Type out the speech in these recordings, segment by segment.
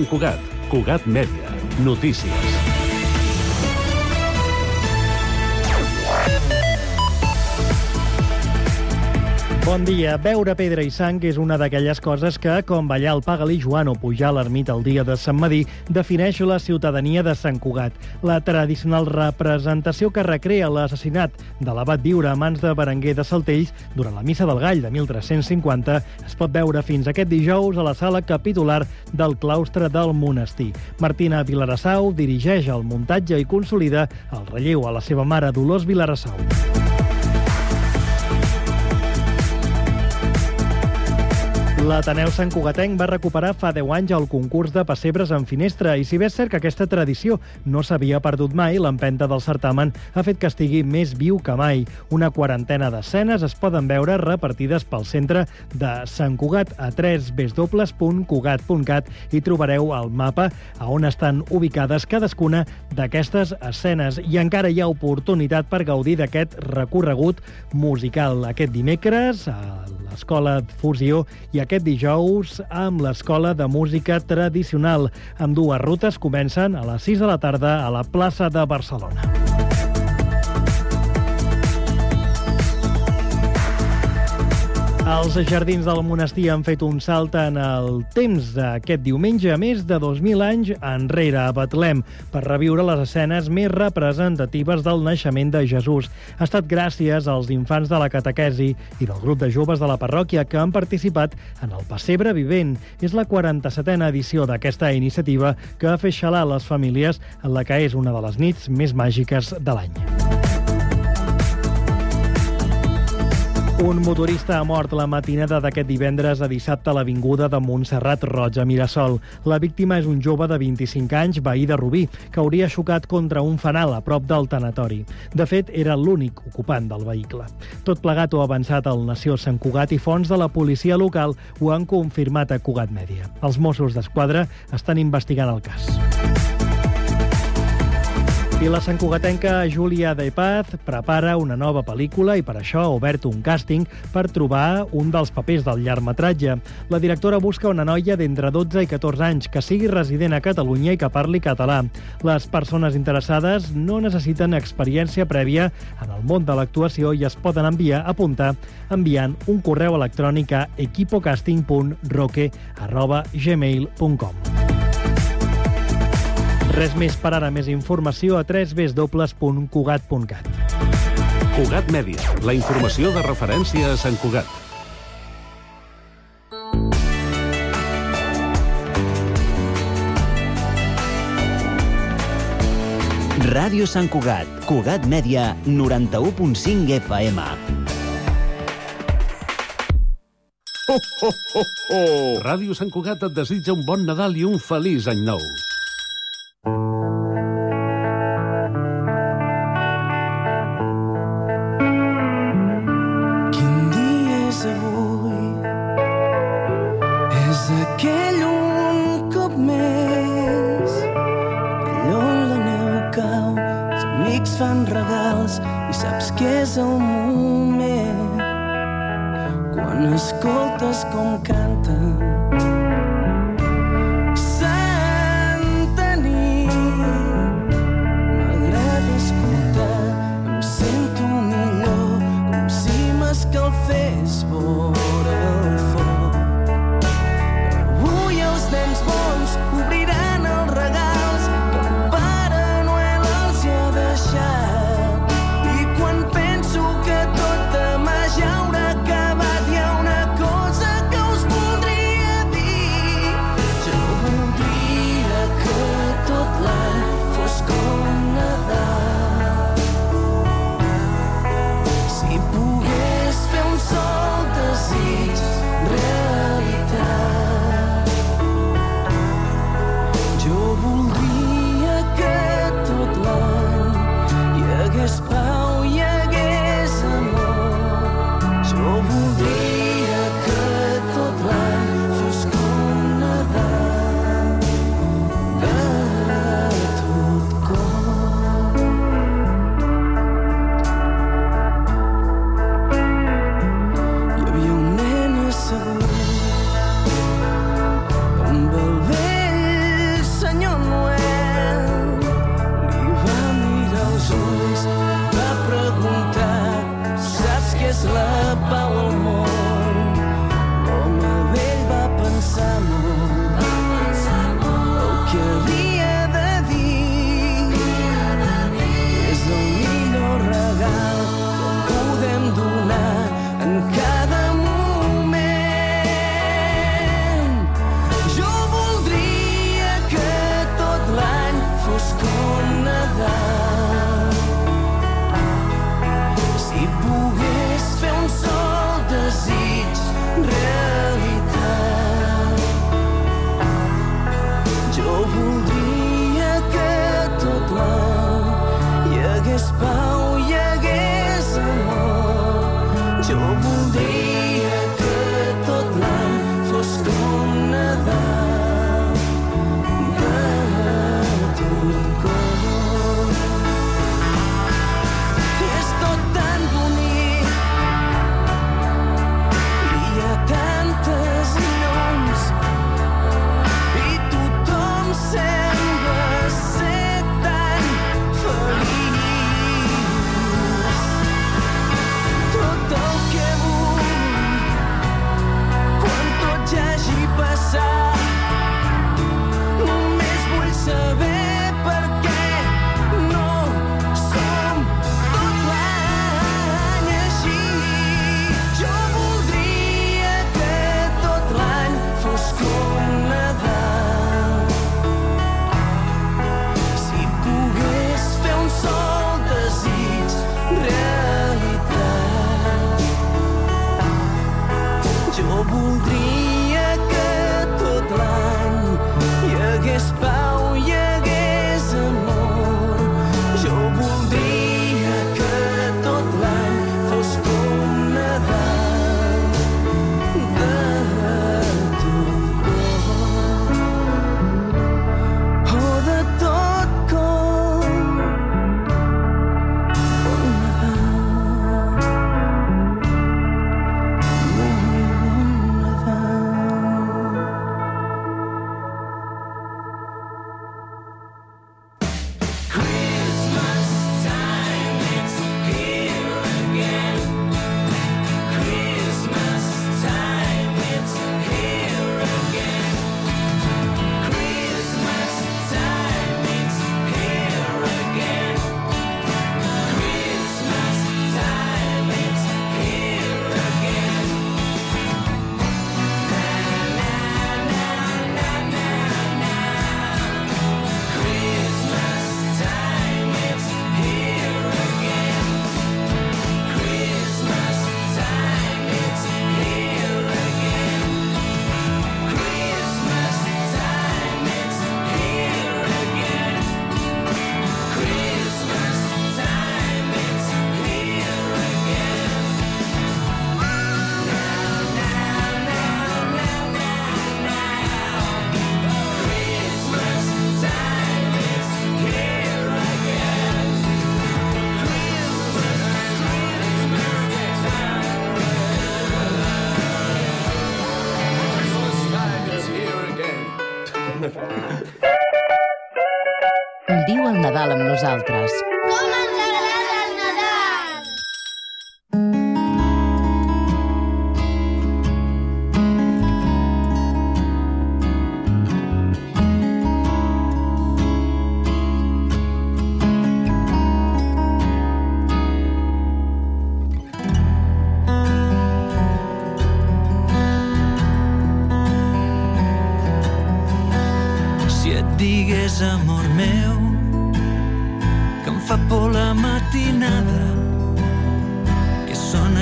Sant Cugat, Cugat Mèdia, notícies. Bon dia. Beure pedra i sang és una d'aquelles coses que, com ballar el Pagali Joan o pujar a l'ermita el dia de Sant Madí, defineix la ciutadania de Sant Cugat. La tradicional representació que recrea l'assassinat de l'abat Viure a mans de Berenguer de Saltells durant la Missa del Gall de 1350 es pot veure fins aquest dijous a la sala capitular del claustre del monestir. Martina Vilarassau dirigeix el muntatge i consolida el relleu a la seva mare Dolors Vilarassau. L'Ateneu Sant Cugatenc va recuperar fa 10 anys el concurs de pessebres en finestra. I si bé és cert que aquesta tradició no s'havia perdut mai, l'empenta del certamen ha fet que estigui més viu que mai. Una quarantena d'escenes es poden veure repartides pel centre de Sant Cugat a www.cugat.cat i trobareu el mapa a on estan ubicades cadascuna d'aquestes escenes. I encara hi ha oportunitat per gaudir d'aquest recorregut musical. Aquest dimecres a l'Escola Fusió i aquest dijous amb l'Escola de Música Tradicional. Amb dues rutes comencen a les 6 de la tarda a la plaça de Barcelona. Els jardins del monestir han fet un salt en el temps d'aquest diumenge, a més de 2.000 anys enrere a Betlem, per reviure les escenes més representatives del naixement de Jesús. Ha estat gràcies als infants de la catequesi i del grup de joves de la parròquia que han participat en el Passebre Vivent. És la 47a edició d'aquesta iniciativa que ha fet xalar les famílies en la que és una de les nits més màgiques de l'any. Un motorista ha mort la matinada d'aquest divendres a dissabte a l'avinguda de Montserrat Roig, a Mirasol. La víctima és un jove de 25 anys, veí de Rubí, que hauria xocat contra un fanal a prop del tanatori. De fet, era l'únic ocupant del vehicle. Tot plegat ho ha avançat el Nació Sant Cugat i fons de la policia local ho han confirmat a Cugat Mèdia. Els Mossos d'Esquadra estan investigant el cas. I la santcugatenca Júlia De Paz prepara una nova pel·lícula i per això ha obert un càsting per trobar un dels papers del llargmetratge. La directora busca una noia d'entre 12 i 14 anys que sigui resident a Catalunya i que parli català. Les persones interessades no necessiten experiència prèvia en el món de l'actuació i es poden enviar a apuntar enviant un correu electrònic a equipocasting.roque.gmail.com. Res més per ara. Més informació a www.cugat.cat. Cugat Mèdia, la informació de referència a Sant Cugat. Ràdio Sant Cugat, Cugat Mèdia, 91.5 FM. Ho, ho, ho, ho! Ràdio Sant Cugat et desitja un bon Nadal i un feliç any nou. És el moment. Quan escoltes com canten nosaltres.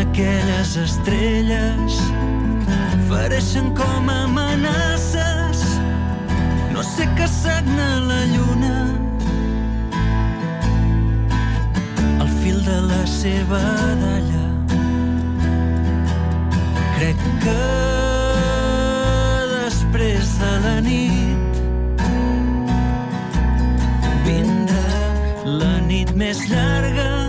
aquelles estrelles fareixen com amenaces. No sé què sagna la lluna. Al fil de la seva dalla. Crec que després de la nit vindrà la nit més llarga.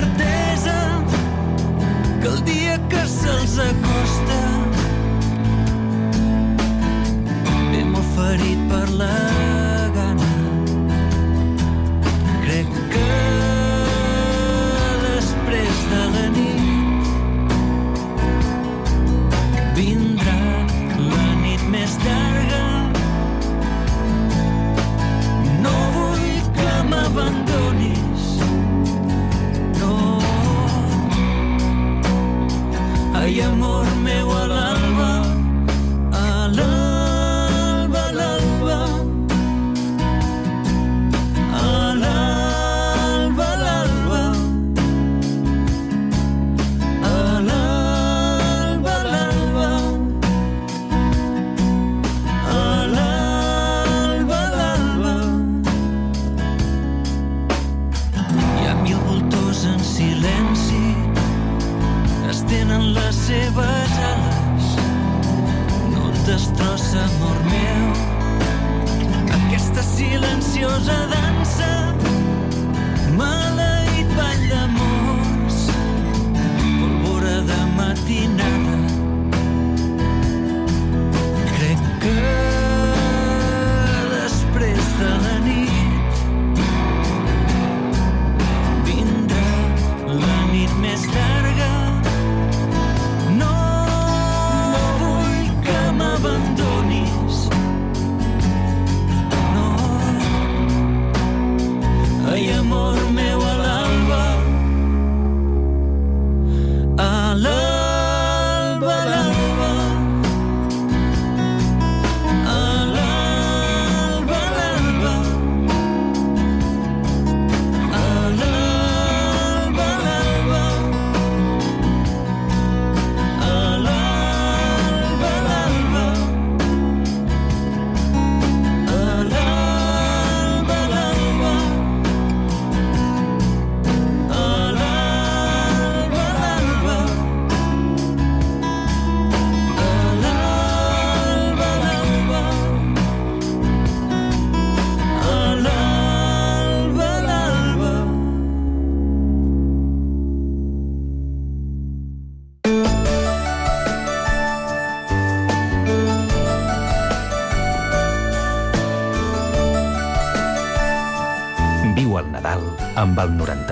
Certesa que el dia que se'ls acosta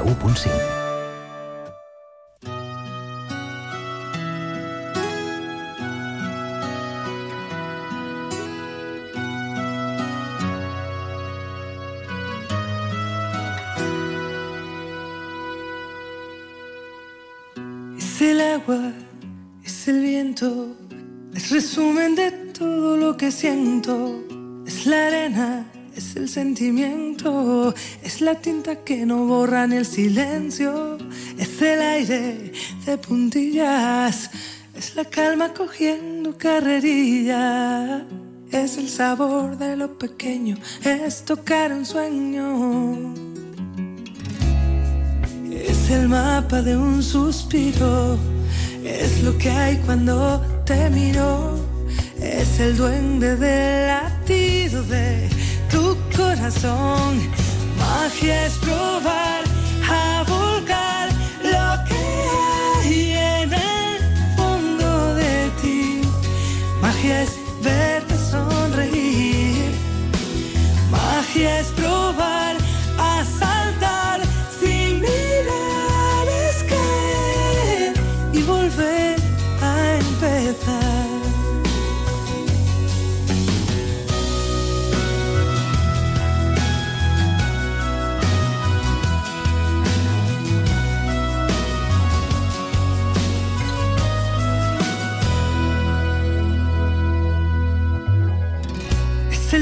1.5. es resumen de todo lo que siento. Es la arena, es el sentimiento, es la tinta que no borra ni el silencio. Es el aire de puntillas, es la calma cogiendo carrerilla. Es el sabor de lo pequeño, es tocar un sueño. Es el mapa de un suspiro, es lo que hay cuando te miro, es el duende del latido de tu corazón. Magia es probar a volcar lo que hay en el fondo de ti. Magia es verte sonreír. Magia es probar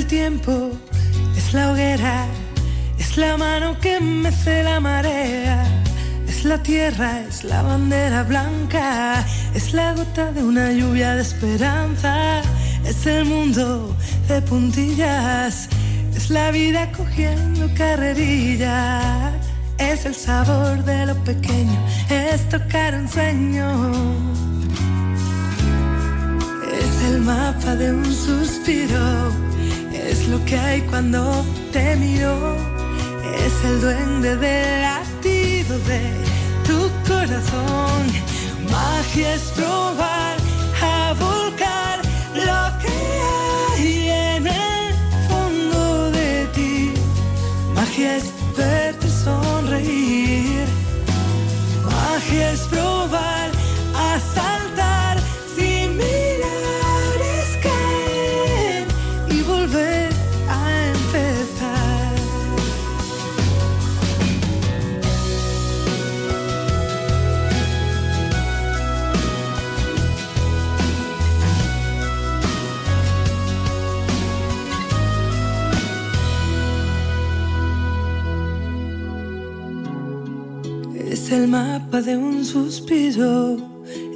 tiempo, es la hoguera, es la mano que mece la marea, es la tierra, es la bandera blanca, es la gota de una lluvia de esperanza, es el mundo de puntillas, es la vida cogiendo carrerilla, es el sabor de lo pequeño, es tocar un sueño. Es el mapa de un suspiro, es lo que hay cuando te miro, es el duende del latido de tu corazón. Magia es probar a volcar lo que hay en el fondo de ti. Magia es verte sonreír. Magia es probar el mapa de un suspiro,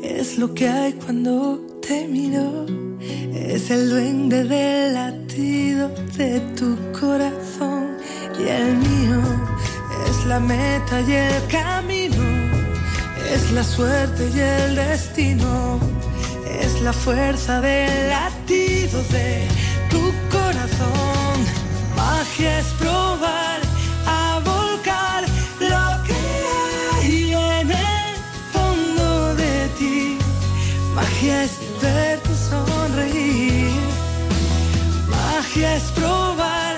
es lo que hay cuando te miro, es el duende del latido de tu corazón. Y el mío, es la meta y el camino, es la suerte y el destino, es la fuerza del latido de tu corazón. Magia es probar a volcar Magia es verte sonreír. Magia es probar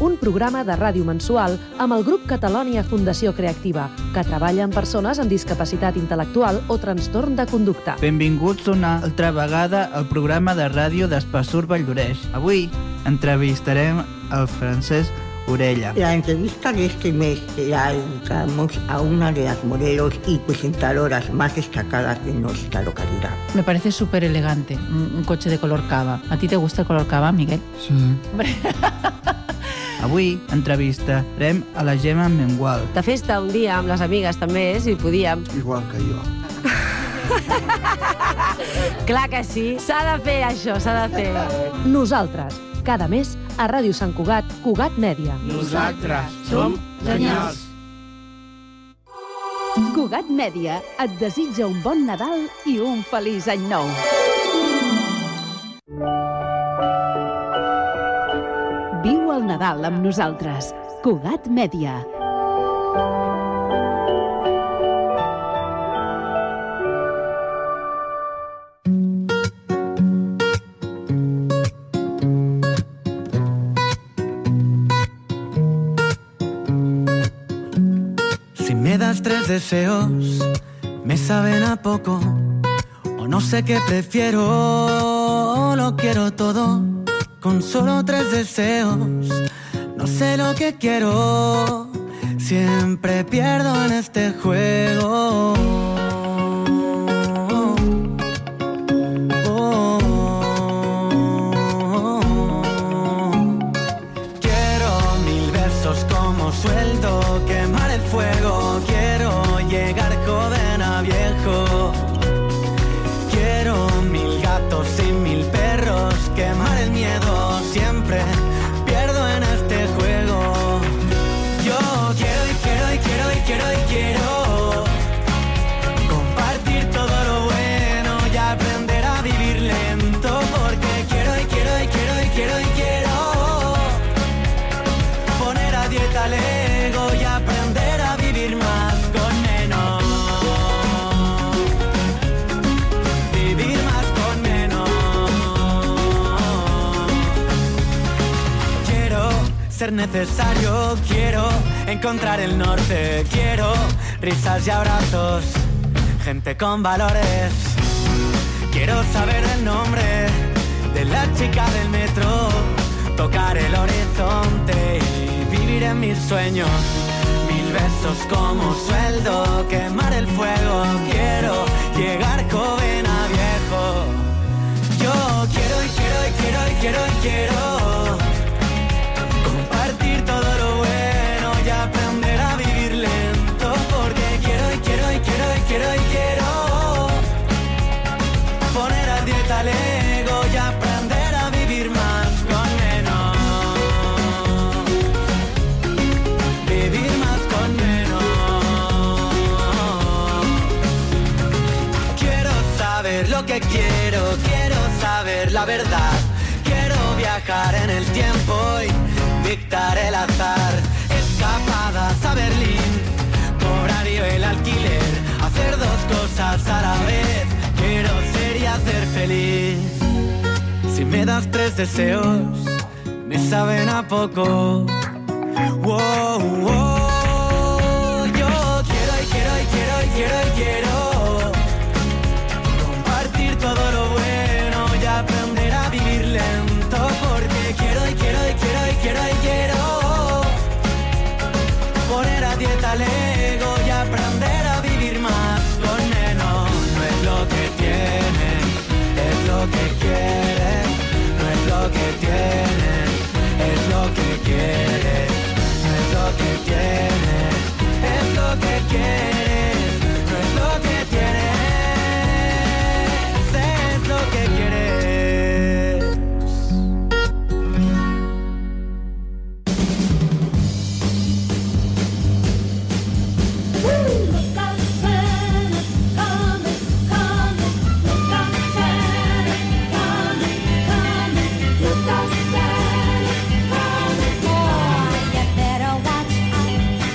un programa de ràdio mensual amb el grup Catalònia Fundació Creativa, que treballa amb persones amb discapacitat intel·lectual o trastorn de conducta. Benvinguts una altra vegada al programa de ràdio d'Espassur Valldoreix. Avui entrevistarem el Francesc Orella. La entrevista de este mes la dedicamos a una de las modelos y presentadoras más destacadas de nuestra localidad. Me parece súper elegante, un, un coche de color cava. ¿A ti te gusta el color cava, Miguel? Sí. Avui entrevistarem a la Gemma Mengual. De festa un dia amb les amigues també, si podíem. Igual que jo. Clar que sí, s'ha de fer això, s'ha de fer. Nosaltres, cada mes a Ràdio Sant Cugat, Cugat Mèdia. Nosaltres som genials. Cugat Mèdia et desitja un bon Nadal i un feliç any nou. Viu el Nadal amb nosaltres. Cugat Mèdia. Deseos me saben a poco. O no sé qué prefiero, lo quiero todo. Con solo tres deseos, no sé lo que quiero. Siempre pierdo en este juego. Ser necesario, quiero encontrar el norte, quiero risas y abrazos, gente con valores. Quiero saber el nombre de la chica del metro, tocar el horizonte y vivir en mis sueños. Mil besos como sueldo, quemar el fuego. Quiero llegar joven a viejo. Yo quiero y quiero y quiero y quiero y quiero verdad. Quiero viajar en el tiempo y dictar el azar. Escapadas a Berlín, cobrar yo el alquiler, hacer dos cosas a la vez. Quiero ser y hacer feliz. Si me das tres deseos, me saben a poco. Wow.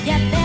やって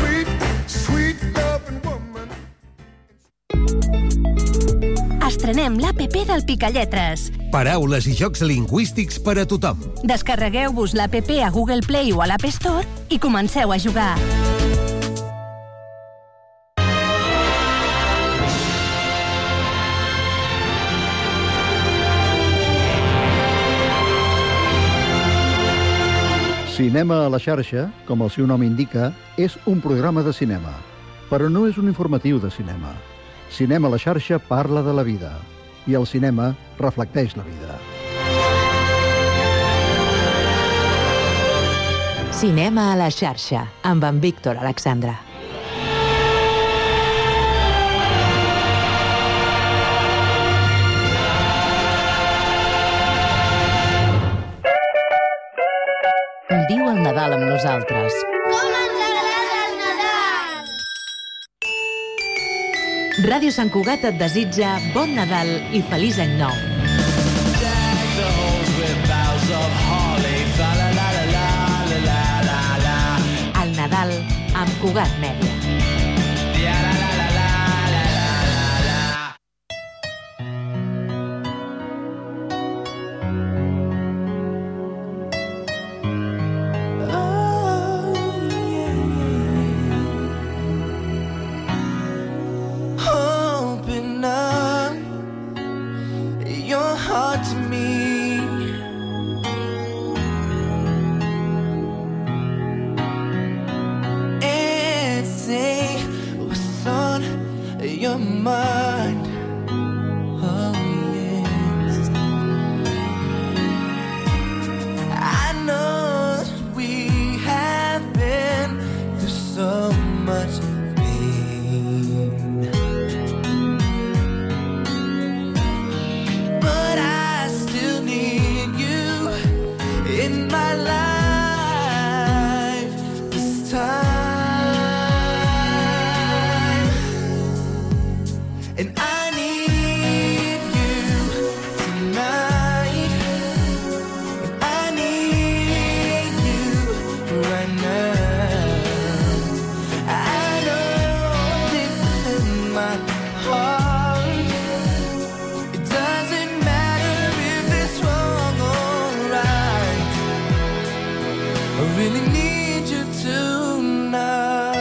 Estrenem l'APP del Picalletres. Paraules i jocs lingüístics per a tothom. Descarregueu-vos l'APP a Google Play o a l'App Store i comenceu a jugar. Cinema a la xarxa, com el seu nom indica, és un programa de cinema, però no és un informatiu de cinema. Cinema a la xarxa parla de la vida i el cinema reflecteix la vida. Cinema a la xarxa, amb en Víctor Alexandra. Diu el Nadal amb nosaltres. Ràdio Sant Cugat et desitja bon Nadal i feliç any nou. El Nadal amb Cugat Mèdia. I really need you tonight.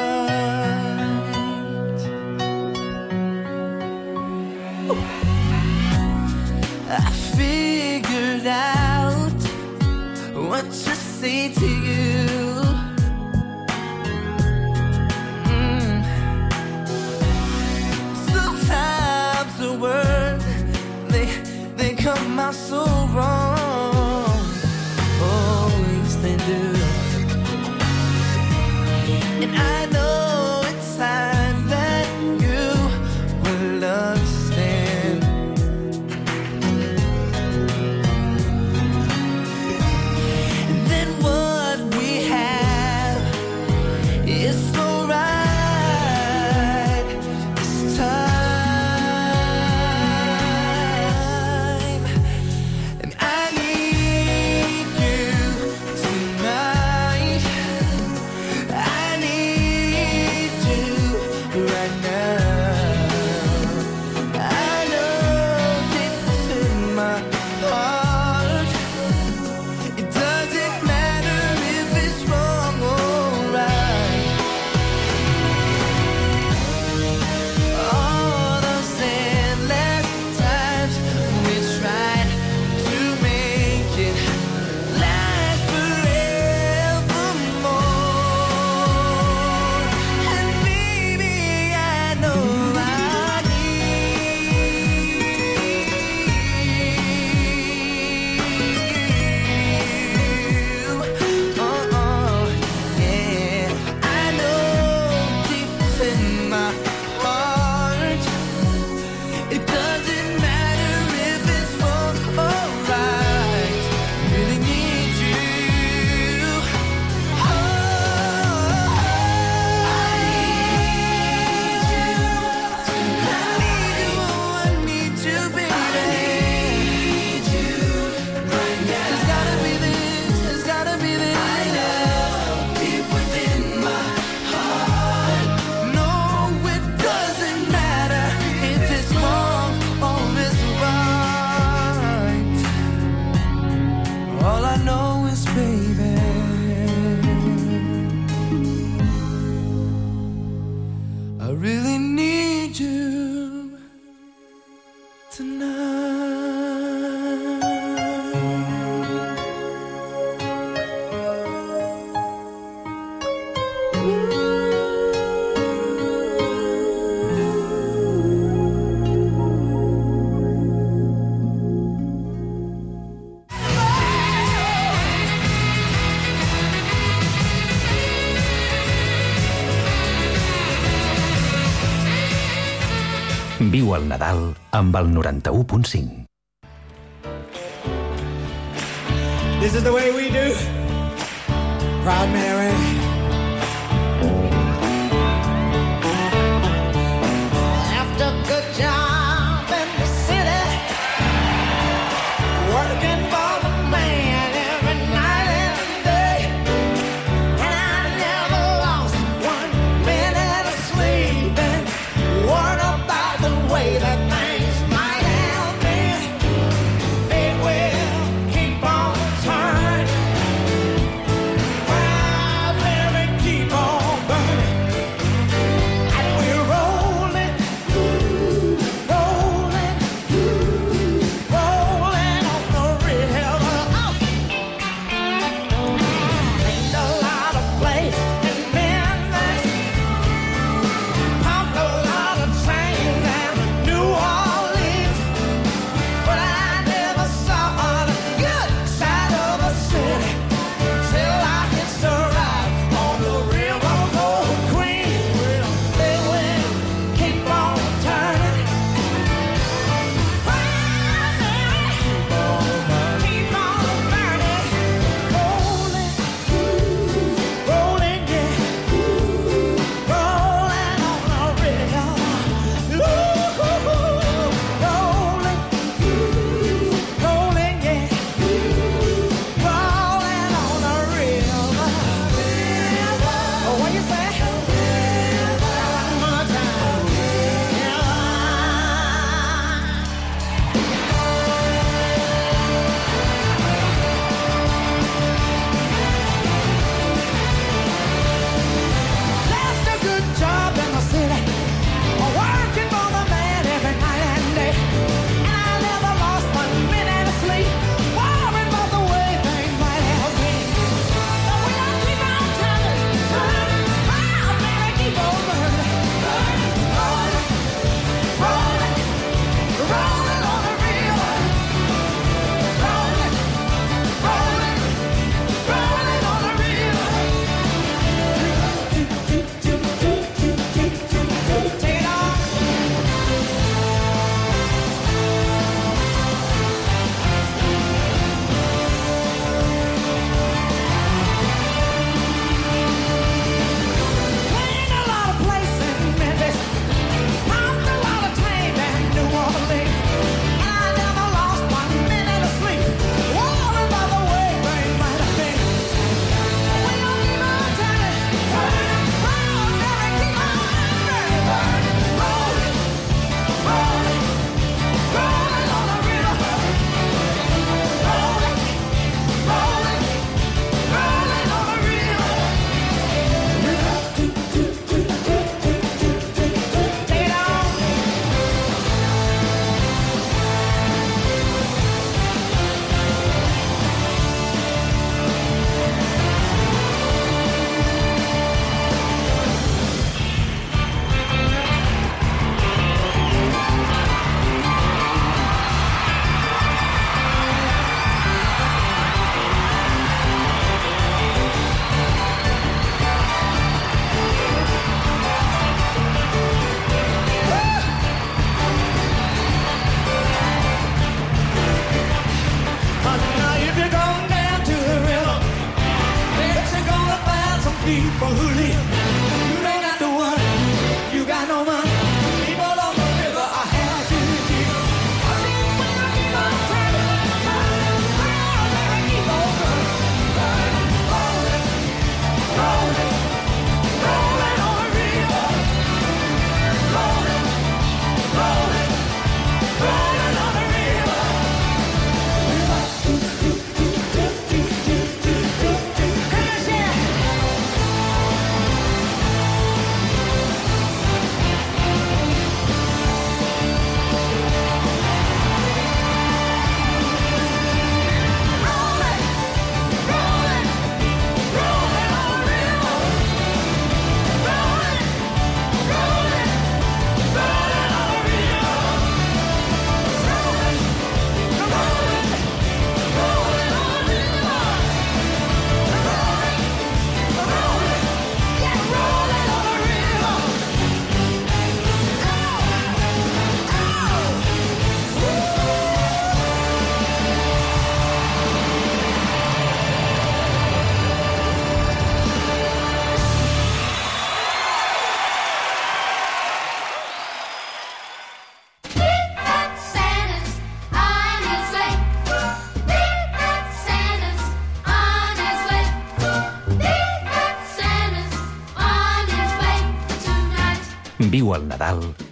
I figured out what to say to you. Mm. Sometimes the words they they come out so el Nadal amb el 91.5.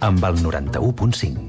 amb el 91.5.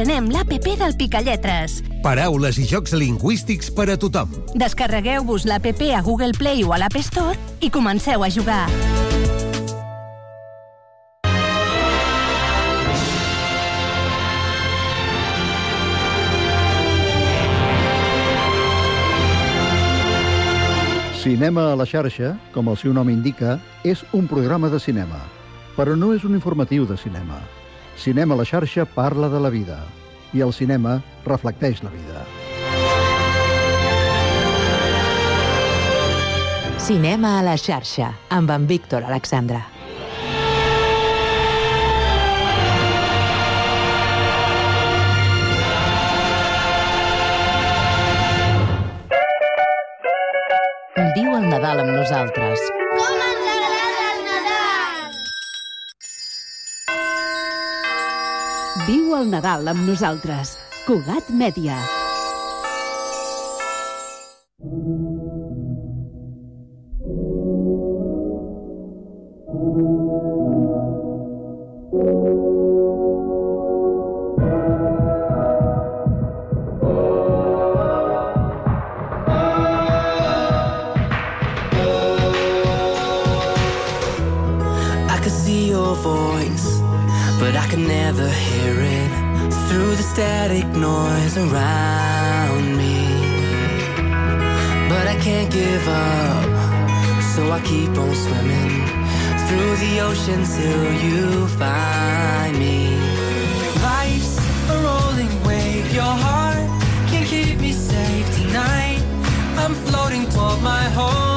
Estrenem l'APP del Picalletres. Paraules i jocs lingüístics per a tothom. Descarregueu-vos l'APP a Google Play o a l'App Store i comenceu a jugar. Cinema a la xarxa, com el seu nom indica, és un programa de cinema, però no és un informatiu de cinema. Cinema a la xarxa parla de la vida i el cinema reflecteix la vida. Cinema a la xarxa, amb en Víctor Alexandra. Viu el Nadal amb nosaltres. Com Viu el Nadal amb nosaltres. Cugat Mèdia. static noise around me. But I can't give up, so I keep on swimming through the ocean till you find me. Life's a rolling wave, your heart can't keep me safe tonight. I'm floating toward my home.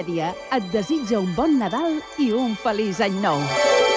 Mèdia et desitja un bon Nadal i un feliç any nou.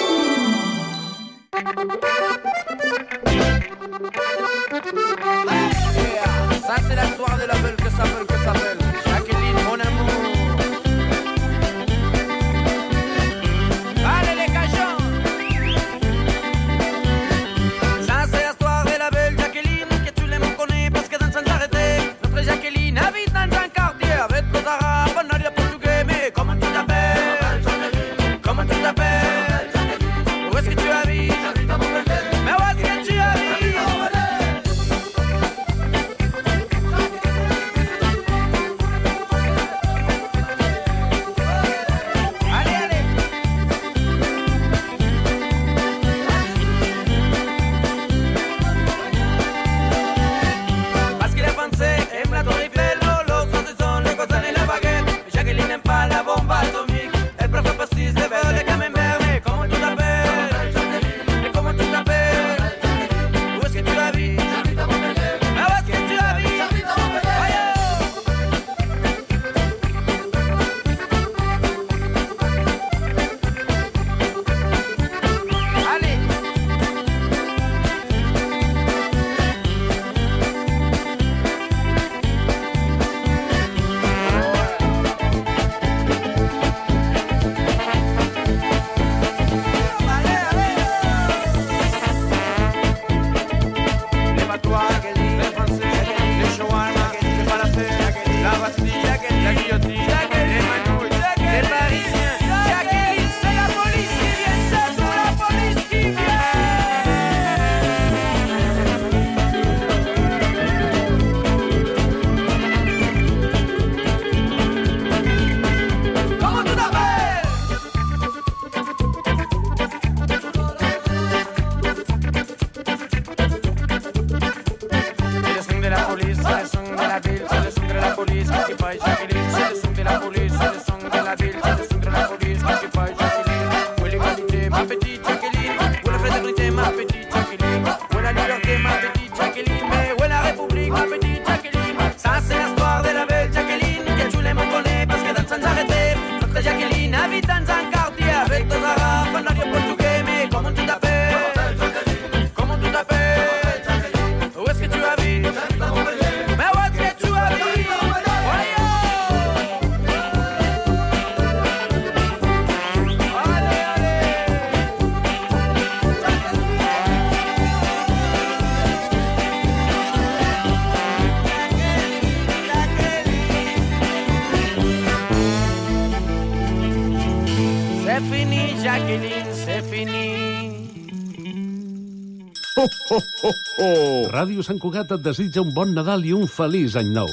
Ràdio Sant Cugat et desitja un bon Nadal i un feliç any nou.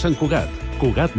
Sant Cugat, Cugat